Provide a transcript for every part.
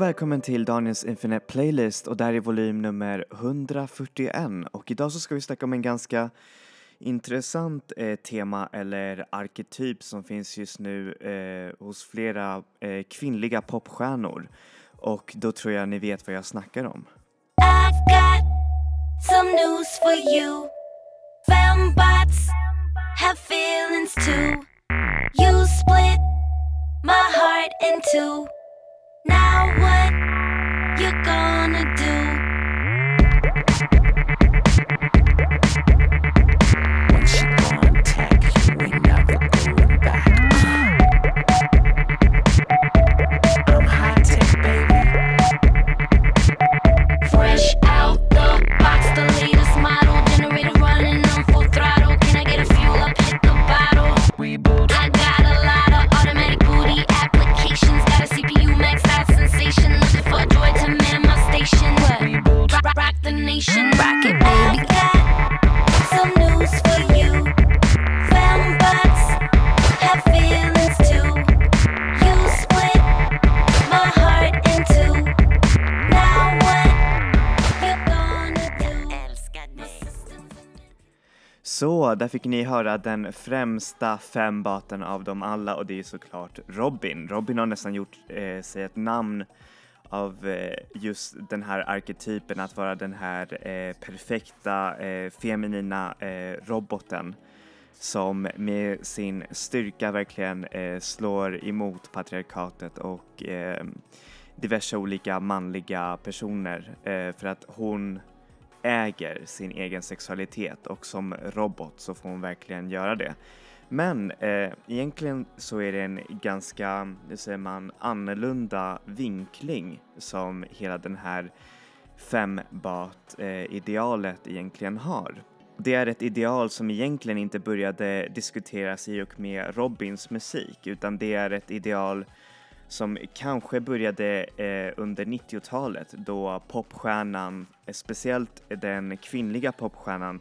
Och välkommen till Daniels Infinite Playlist och där är volym nummer 141 och idag så ska vi snacka om en ganska intressant eh, tema eller arketyp som finns just nu eh, hos flera eh, kvinnliga popstjärnor och då tror jag ni vet vad jag snackar om. I've got some news for you. Fembots have feelings too. You split my heart in two. Now what you gonna do? When she contact you, we never going back. Så, där fick ni höra den främsta fembaten av dem alla och det är såklart Robin. Robin har nästan gjort eh, sig ett namn av eh, just den här arketypen att vara den här eh, perfekta eh, feminina eh, roboten som med sin styrka verkligen eh, slår emot patriarkatet och eh, diverse olika manliga personer eh, för att hon äger sin egen sexualitet och som robot så får hon verkligen göra det. Men eh, egentligen så är det en ganska, hur säger man, annorlunda vinkling som hela den här fembat-idealet eh, egentligen har. Det är ett ideal som egentligen inte började diskuteras i och med Robins musik utan det är ett ideal som kanske började eh, under 90-talet då popstjärnan, speciellt den kvinnliga popstjärnan,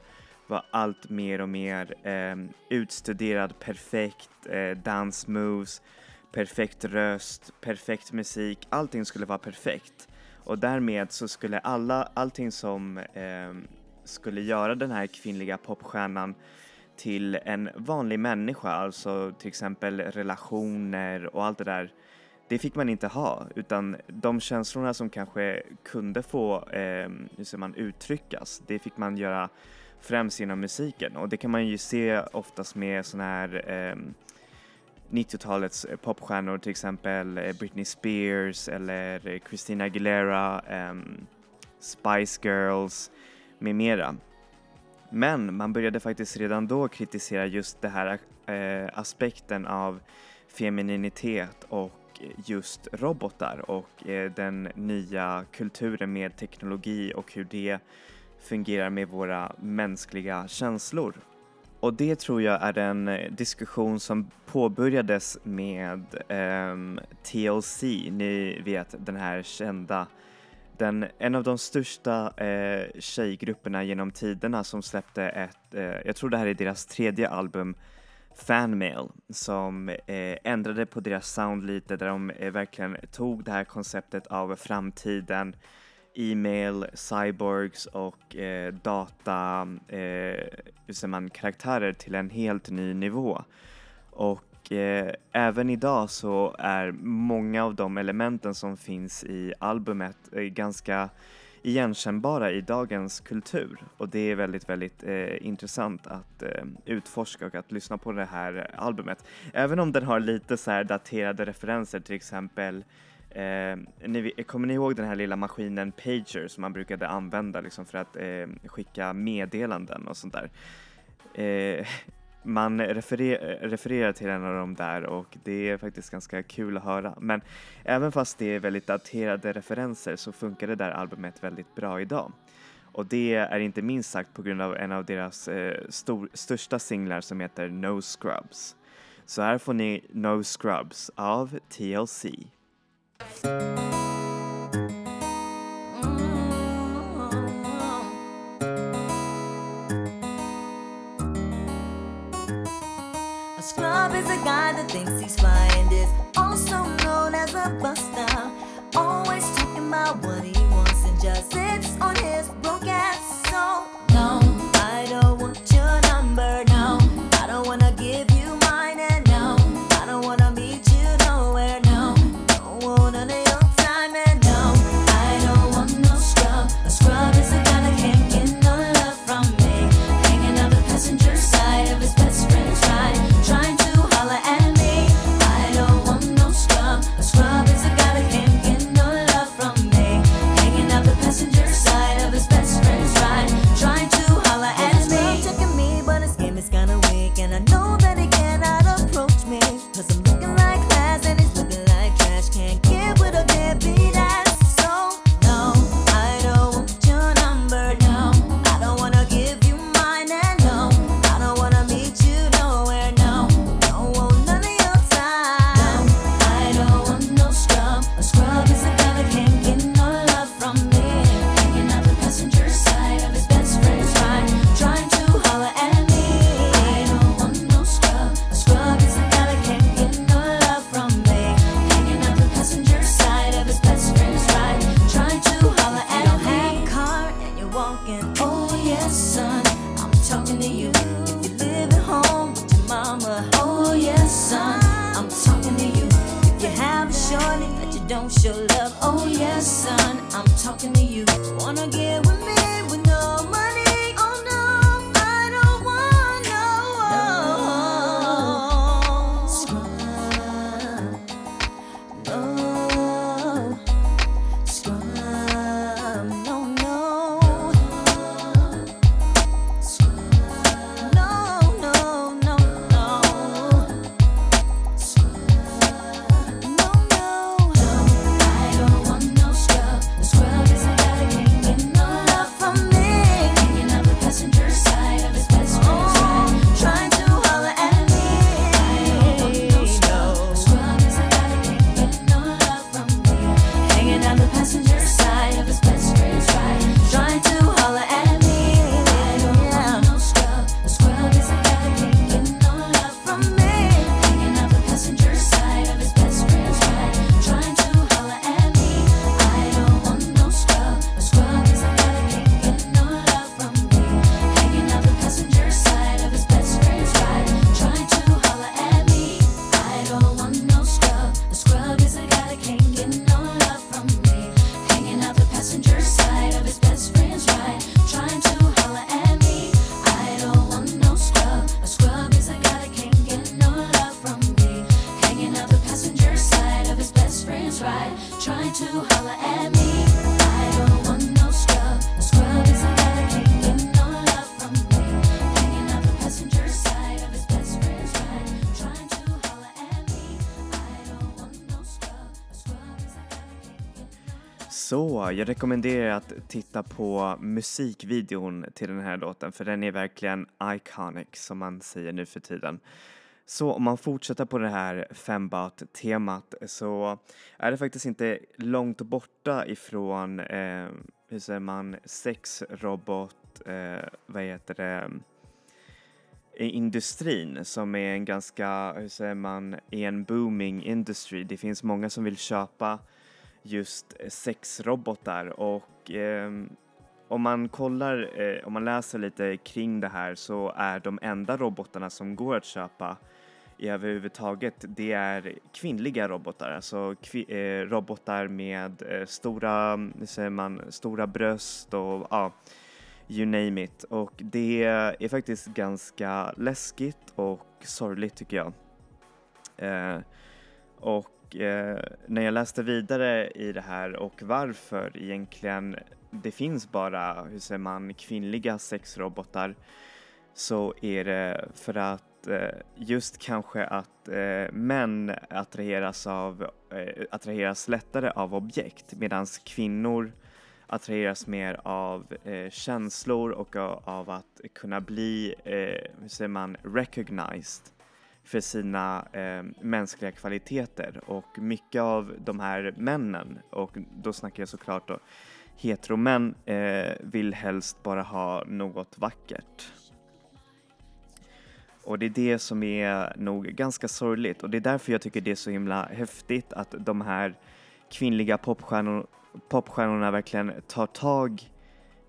var allt mer och mer eh, utstuderad, perfekt eh, dance moves, perfekt röst, perfekt musik, allting skulle vara perfekt. Och därmed så skulle alla, allting som eh, skulle göra den här kvinnliga popstjärnan till en vanlig människa, alltså till exempel relationer och allt det där, det fick man inte ha utan de känslorna som kanske kunde få, eh, hur säger man, uttryckas, det fick man göra främst genom musiken och det kan man ju se oftast med såna här ehm, eh, 90-talets popstjärnor till exempel eh, Britney Spears eller Christina Aguilera, eh, Spice Girls med mera. Men man började faktiskt redan då kritisera just den här eh, aspekten av femininitet och just robotar och eh, den nya kulturen med teknologi och hur det fungerar med våra mänskliga känslor. Och det tror jag är en eh, diskussion som påbörjades med ehm, um, TLC, ni vet den här kända den, en av de största eh, tjejgrupperna genom tiderna som släppte ett, eh, jag tror det här är deras tredje album, Fanmail, som eh, ändrade på deras sound lite där de eh, verkligen tog det här konceptet av framtiden, e-mail, cyborgs och eh, data, eh, hur säger man, karaktärer till en helt ny nivå. Och eh, även idag så är många av de elementen som finns i albumet eh, ganska igenkännbara i dagens kultur och det är väldigt, väldigt eh, intressant att eh, utforska och att lyssna på det här albumet. Även om den har lite så här daterade referenser, till exempel Eh, ni, kommer ni ihåg den här lilla maskinen Pager som man brukade använda liksom för att eh, skicka meddelanden och sånt där? Eh, man referer, refererar till en av dem där och det är faktiskt ganska kul att höra. Men även fast det är väldigt daterade referenser så funkar det där albumet väldigt bra idag. Och det är inte minst sagt på grund av en av deras eh, stor, största singlar som heter No Scrubs. Så här får ni No Scrubs av TLC. Mm-hmm. A scrub is a guy that thinks he's flying, is also known as a buster. Always talking about what he wants and just sits on his Jag rekommenderar att titta på musikvideon till den här låten för den är verkligen iconic som man säger nu för tiden. Så om man fortsätter på det här fembaut-temat så är det faktiskt inte långt borta ifrån, eh, hur säger man, sexrobot, eh, vad heter det, industrin som är en ganska, hur säger man, en booming industry. Det finns många som vill köpa just eh, sexrobotar och eh, om man kollar, eh, om man läser lite kring det här så är de enda robotarna som går att köpa i överhuvudtaget det är kvinnliga robotar, alltså kvi eh, robotar med eh, stora, säger man, stora bröst och ja, you name it. Och det är faktiskt ganska läskigt och sorgligt tycker jag. Eh, och Eh, när jag läste vidare i det här och varför egentligen det finns bara, hur säger man, kvinnliga sexrobotar så är det för att eh, just kanske att eh, män attraheras, av, eh, attraheras lättare av objekt medan kvinnor attraheras mer av eh, känslor och av att kunna bli, eh, hur säger man, recognized för sina eh, mänskliga kvaliteter och mycket av de här männen, och då snackar jag såklart då heteromän, eh, vill helst bara ha något vackert. Och det är det som är nog ganska sorgligt och det är därför jag tycker det är så himla häftigt att de här kvinnliga popstjärnor, popstjärnorna verkligen tar tag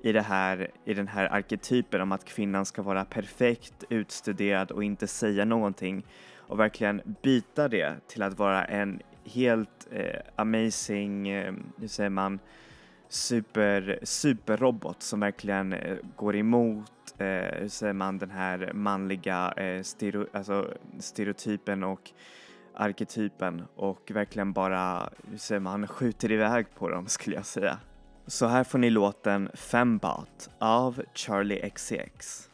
i, det här, i den här arketypen om att kvinnan ska vara perfekt, utstuderad och inte säga någonting och verkligen byta det till att vara en helt eh, amazing, eh, hur säger man, super, superrobot som verkligen eh, går emot, eh, hur säger man, den här manliga eh, stereo, alltså stereotypen och arketypen och verkligen bara, hur säger man, skjuter iväg på dem skulle jag säga. Så här får ni låten Fembot av Charlie XCX.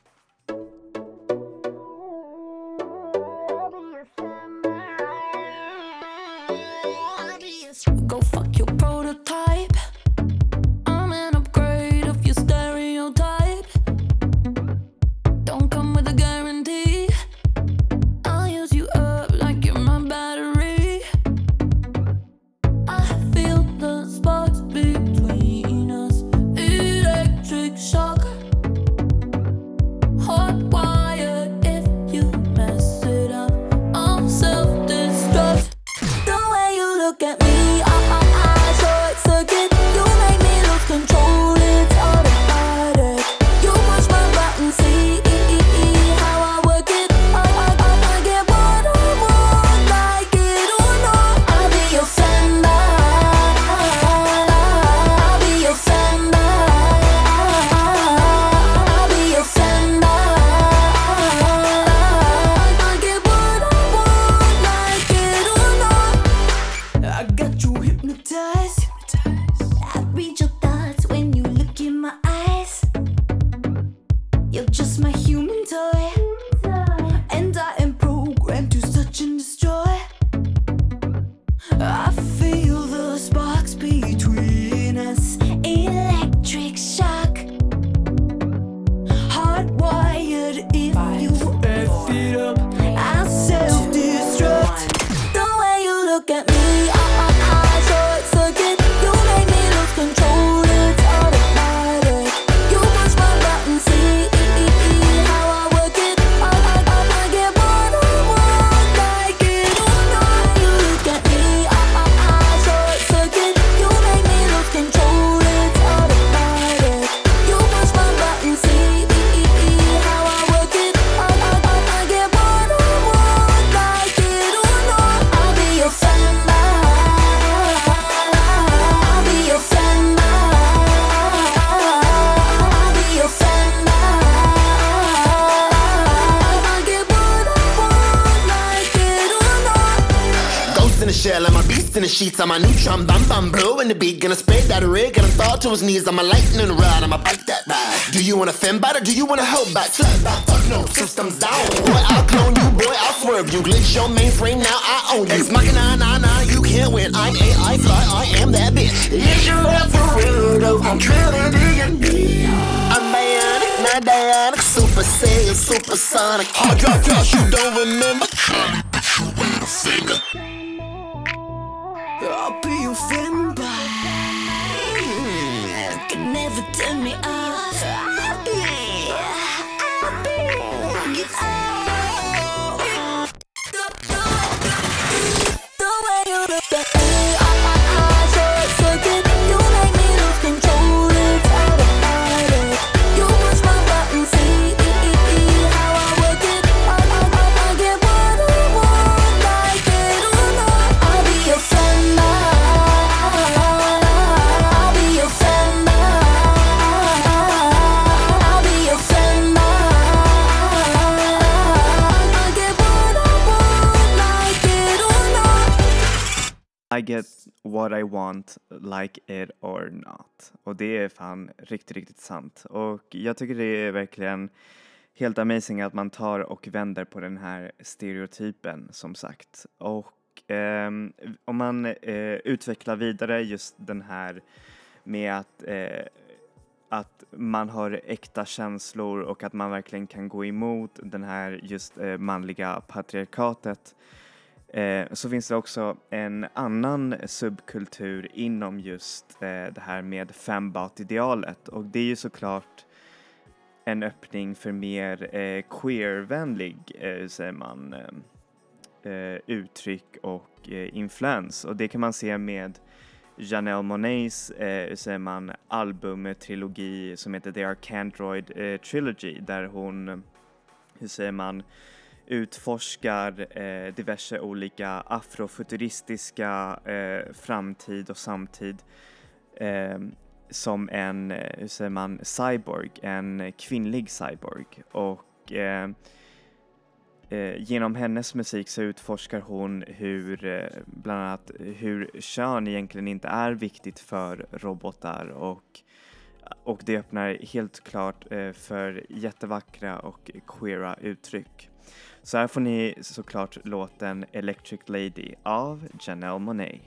The sheets. I'm a neutron bomb bomb blow in the beat. Gonna spray that rig and I'm fall to his knees. I'm a lightning rod, I'm a bite that ride. Do you wanna fem bite or do you wanna hold back? Flat back, fuck no, systems down. Boy, I'll clone you, boy, I'll swerve you. Glitch your mainframe, now I own you. Ex machina, nah, nah, you can't win. I'm AI fly, I am that bitch. Is you up for real though? I'm trying to dig I'm bionic, not dionic, super saiyan, supersonic. Hard drive, drop, you don't remember. I'll be your friend, but mm, you can never turn me off. Get what I want, like it or not. Och det är fan riktigt, riktigt sant. Och jag tycker det är verkligen helt amazing att man tar och vänder på den här stereotypen som sagt. Och eh, om man eh, utvecklar vidare just den här med att eh, att man har äkta känslor och att man verkligen kan gå emot den här just eh, manliga patriarkatet Eh, så finns det också en annan subkultur inom just eh, det här med fembot-idealet och det är ju såklart en öppning för mer eh, queervänlig, eh, säger man, uttryck och influens. Och det kan man se med Janelle Monets, eh, säger man, albumtrilogi som heter The Arcandroid Trilogy där hon, hur säger man, utforskar eh, diverse olika afrofuturistiska eh, framtid och samtid eh, som en, eh, hur säger man, cyborg, en kvinnlig cyborg. Och eh, eh, genom hennes musik så utforskar hon hur, bland annat, hur kön egentligen inte är viktigt för robotar och och det öppnar helt klart för jättevackra och queera uttryck. Så här får ni såklart låten Electric Lady av Janelle Monet.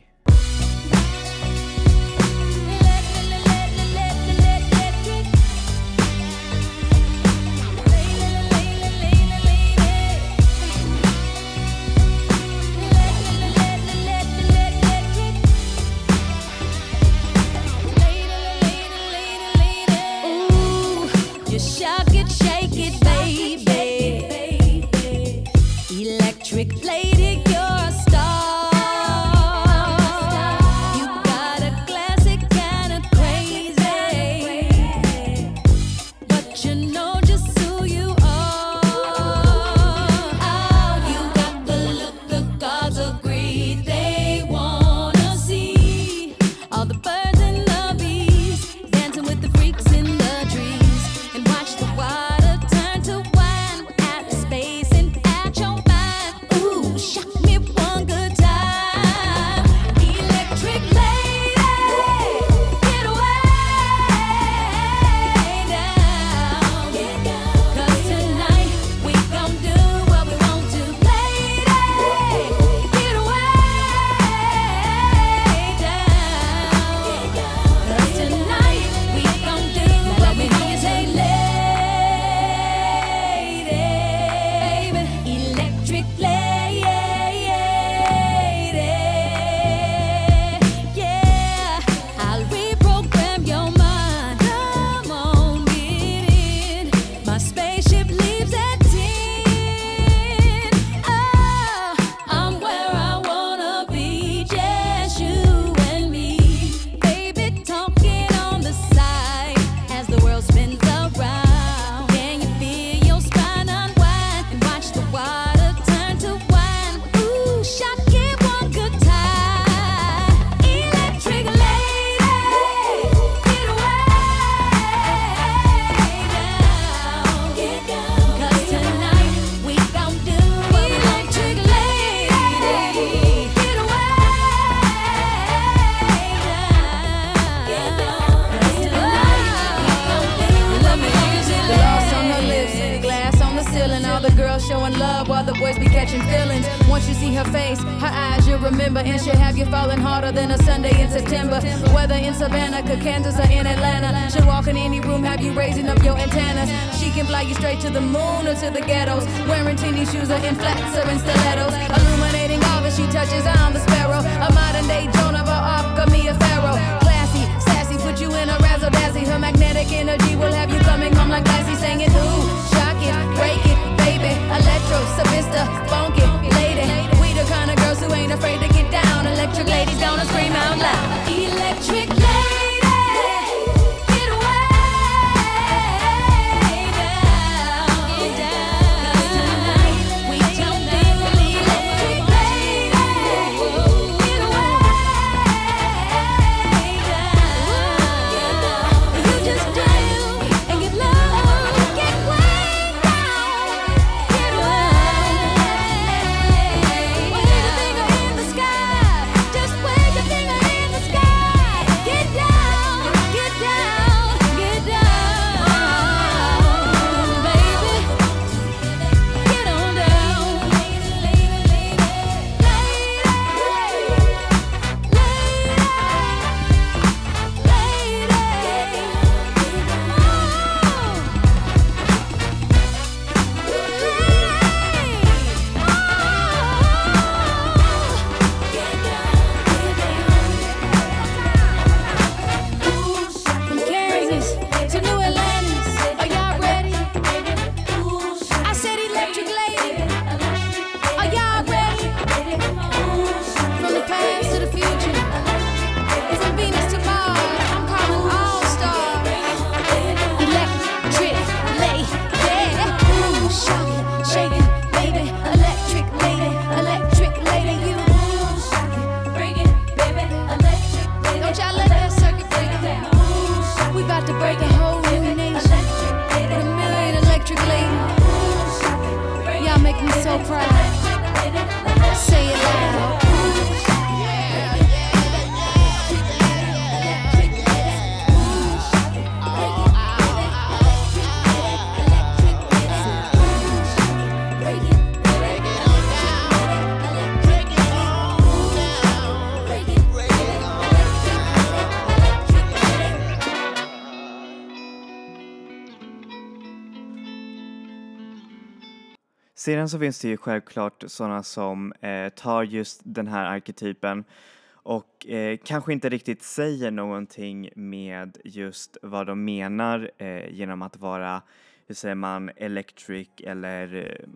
Sedan så finns det ju självklart sådana som eh, tar just den här arketypen och eh, kanske inte riktigt säger någonting med just vad de menar eh, genom att vara, hur säger man, electric eller eh,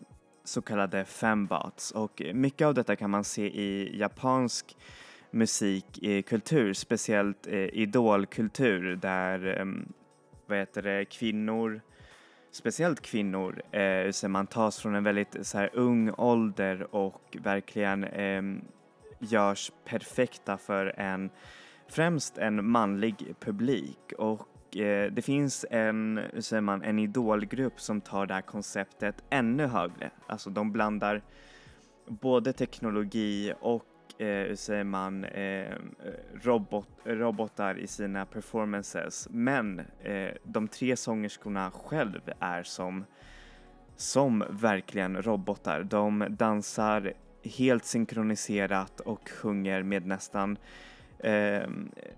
så kallade fembots. Och mycket av detta kan man se i japansk musikkultur, eh, speciellt eh, idolkultur där eh, vad heter det, kvinnor speciellt kvinnor, eh, så man tas från en väldigt så här, ung ålder och verkligen eh, görs perfekta för en, främst en manlig publik och eh, det finns en, hur säger man, en idolgrupp som tar det här konceptet ännu högre. Alltså de blandar både teknologi och eh, hur säger man, eh, eh robot, eh, robotar i sina performances. Men eh, de tre sångerskorna själv är som, som verkligen robotar. De dansar helt synkroniserat och sjunger med nästan, eh,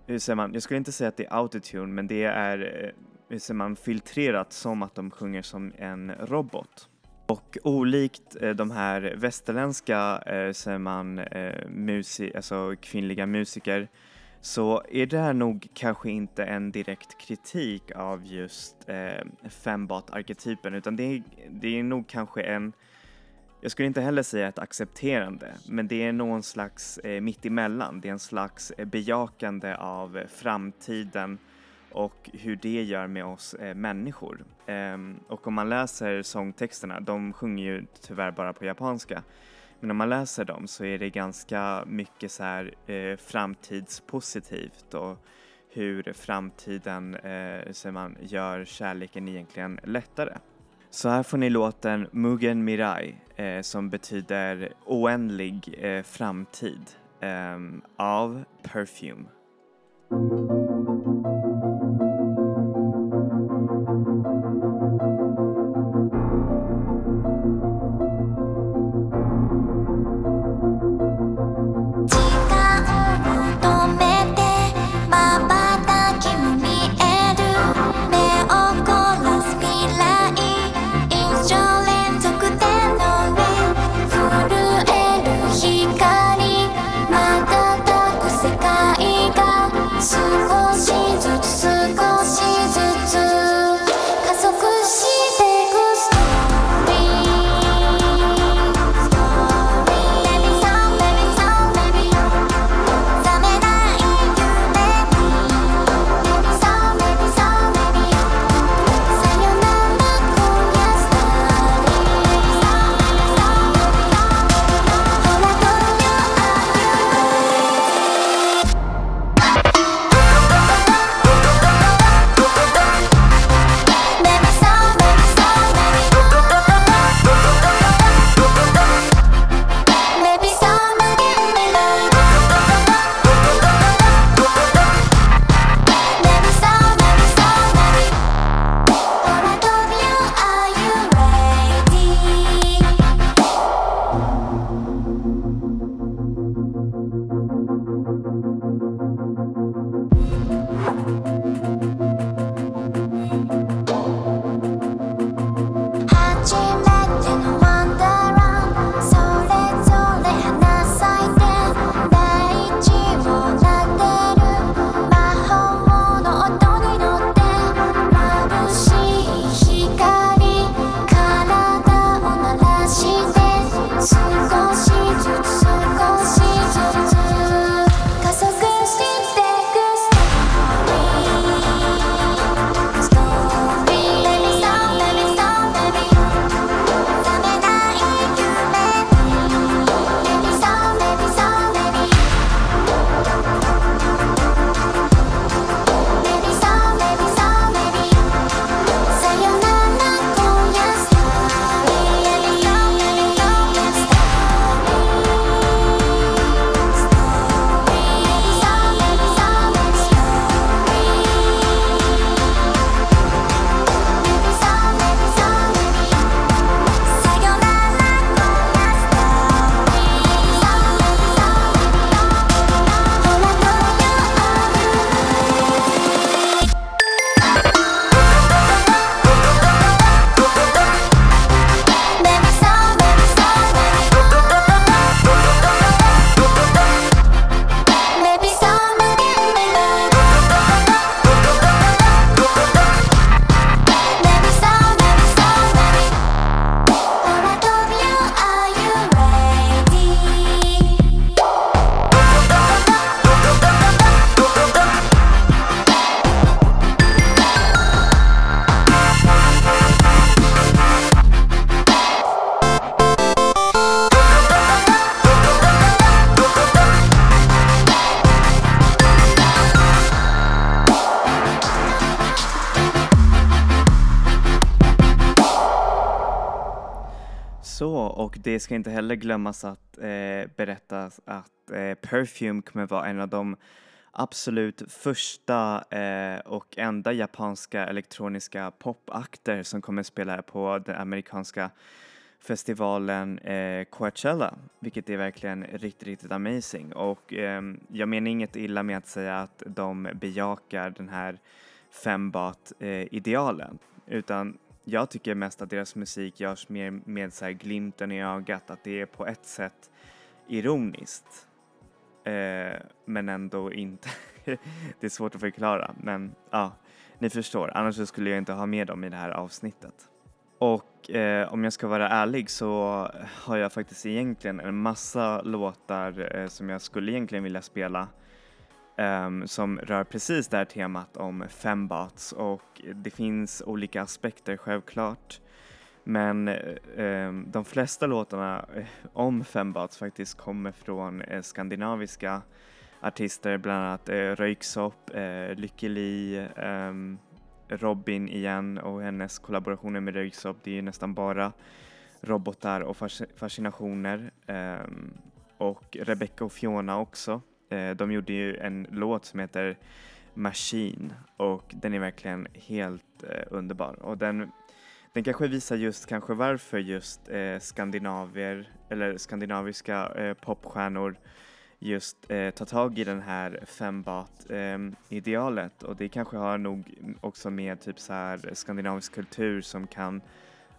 hur säger man, jag skulle inte säga att det är autotune, men det är, eh, hur säger man, filtrerat som att de sjunger som en robot. Och olikt eh, de här västerländska, eh, säger man, eh, musi alltså kvinnliga musiker, så är det här nog kanske inte en direkt kritik av just eh, fembat-arketypen utan det är, det är nog kanske en, jag skulle inte heller säga ett accepterande, men det är någon slags eh, mittemellan. Det är en slags eh, bejakande av eh, framtiden och hur det gör med oss eh, människor. Ehm, och om man läser sångtexterna, de sjunger ju tyvärr bara på japanska, men om man läser dem så är det ganska mycket så här eh, framtidspositivt och hur framtiden eh, så man, gör kärleken egentligen lättare. Så här får ni låten Mugen Mirai eh, som betyder oändlig eh, framtid ehm, av Perfume. Och det ska inte heller glömmas att eh, berätta att eh, Perfume kommer vara en av de absolut första eh, och enda japanska elektroniska popakter som kommer spela på den amerikanska festivalen eh, Coachella, vilket är verkligen riktigt, riktigt amazing. Och eh, jag menar inget illa med att säga att de bejakar den här fembat-idealen, eh, utan jag tycker mest att deras musik görs mer med så här glimten i ögat, att det är på ett sätt ironiskt. Eh, men ändå inte. det är svårt att förklara, men ja, ni förstår. Annars skulle jag inte ha med dem i det här avsnittet. Och eh, om jag ska vara ärlig så har jag faktiskt egentligen en massa låtar eh, som jag skulle egentligen vilja spela um, som rör precis det här temat om fembats och det finns olika aspekter självklart. Men um, de flesta låtarna eh, om fembats faktiskt kommer från uh, skandinaviska artister, bland annat uh, Röyksopp, uh, Lykke Li, ehm, Robin igen och hennes kollaborationer med Röyksopp. Det är ju nästan bara robotar och fascinationer. Um, och Rebecca och Fiona också. Eh, de gjorde ju en låt som heter Machine och den är verkligen helt eh, underbar. Och den, den kanske visar just kanske varför just eh, skandinavier eller skandinaviska popstjärnor just eh, tar tag i den här fembat eh, idealet och det kanske har nog också med typ så här skandinavisk kultur som kan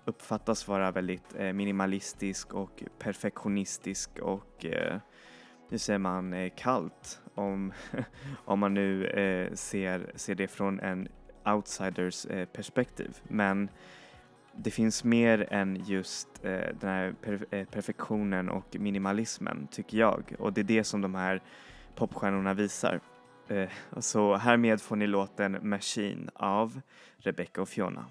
uppfattas vara väldigt eh, minimalistisk och perfektionistisk och nu säger man eh, kallt om, om man nu eh, ser, ser det från en outsiders eh, perspektiv. Men det finns mer än just eh, den här per eh, perfektionen och minimalismen tycker jag och det är det som de här popstjärnorna visar. Eh, så härmed får ni låten Machine av Rebecca och Fiona.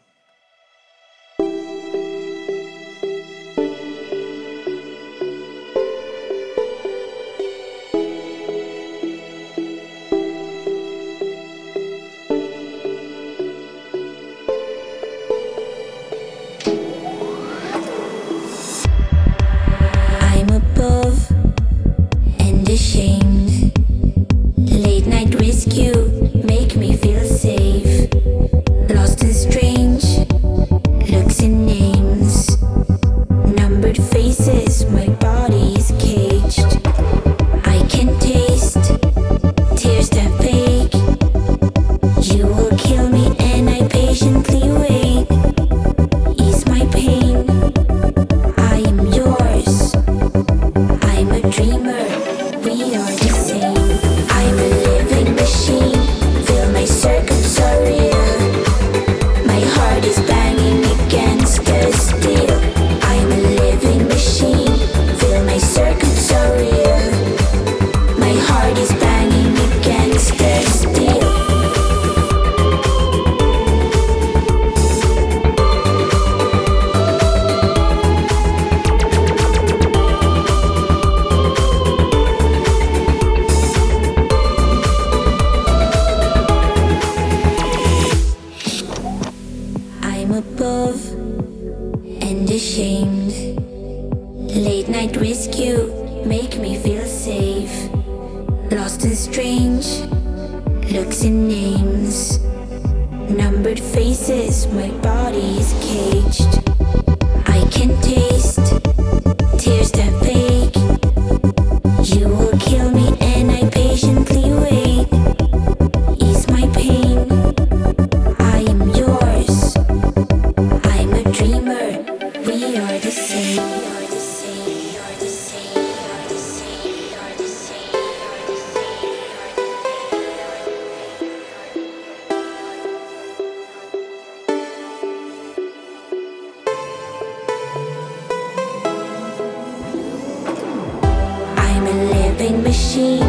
she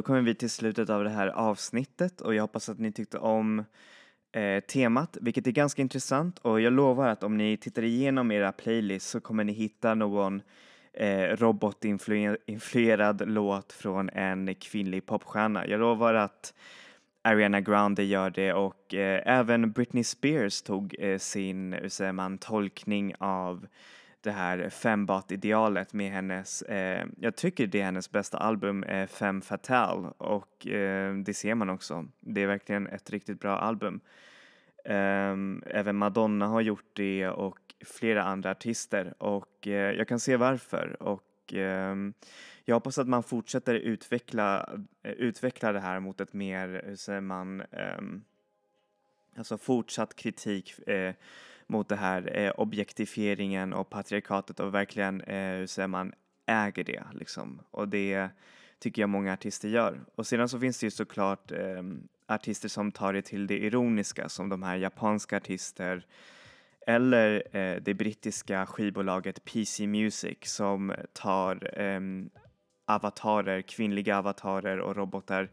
då kommer vi till slutet av det här avsnittet och jag hoppas att ni tyckte om eh, temat, vilket är ganska intressant och jag lovar att om ni tittar igenom era playlists så kommer ni hitta någon eh, robotinfluerad låt från en kvinnlig popstjärna. Jag lovar att Ariana Grande gör det och eh, även Britney Spears tog eh, sin, hur säger man, tolkning av det här fembat-idealet med hennes, eh, jag tycker det är hennes bästa album, eh, Femme Fatale och eh, det ser man också. Det är verkligen ett riktigt bra album. Ehm, även Madonna har gjort det och flera andra artister och eh, jag kan se varför och ehm, jag hoppas att man fortsätter utveckla, eh, utveckla det här mot ett mer, hur säger man, ehm, alltså fortsatt kritik eh, mot det här eh, objektifieringen och patriarkatet och verkligen, eh, hur säger man, äger det liksom. Och det tycker jag många artister gör. Och sedan så finns det ju såklart eh, artister som tar det till det ironiska som de här japanska artister eller eh, det brittiska skivbolaget PC Music som tar eh, avatarer, kvinnliga avatarer och robotar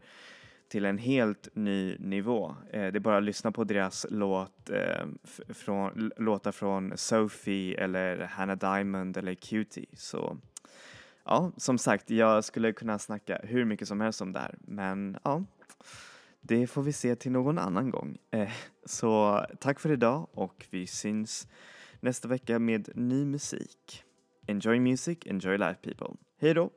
till en helt ny nivå. Eh, det är bara att lyssna på deras låt, eh, från, låtar från Sophie eller Hannah Diamond eller Cutie. Så ja, som sagt, jag skulle kunna snacka hur mycket som helst om det här, men ja, det får vi se till någon annan gång. Eh, så tack för idag och vi syns nästa vecka med ny musik. Enjoy music, enjoy life people. Hej då!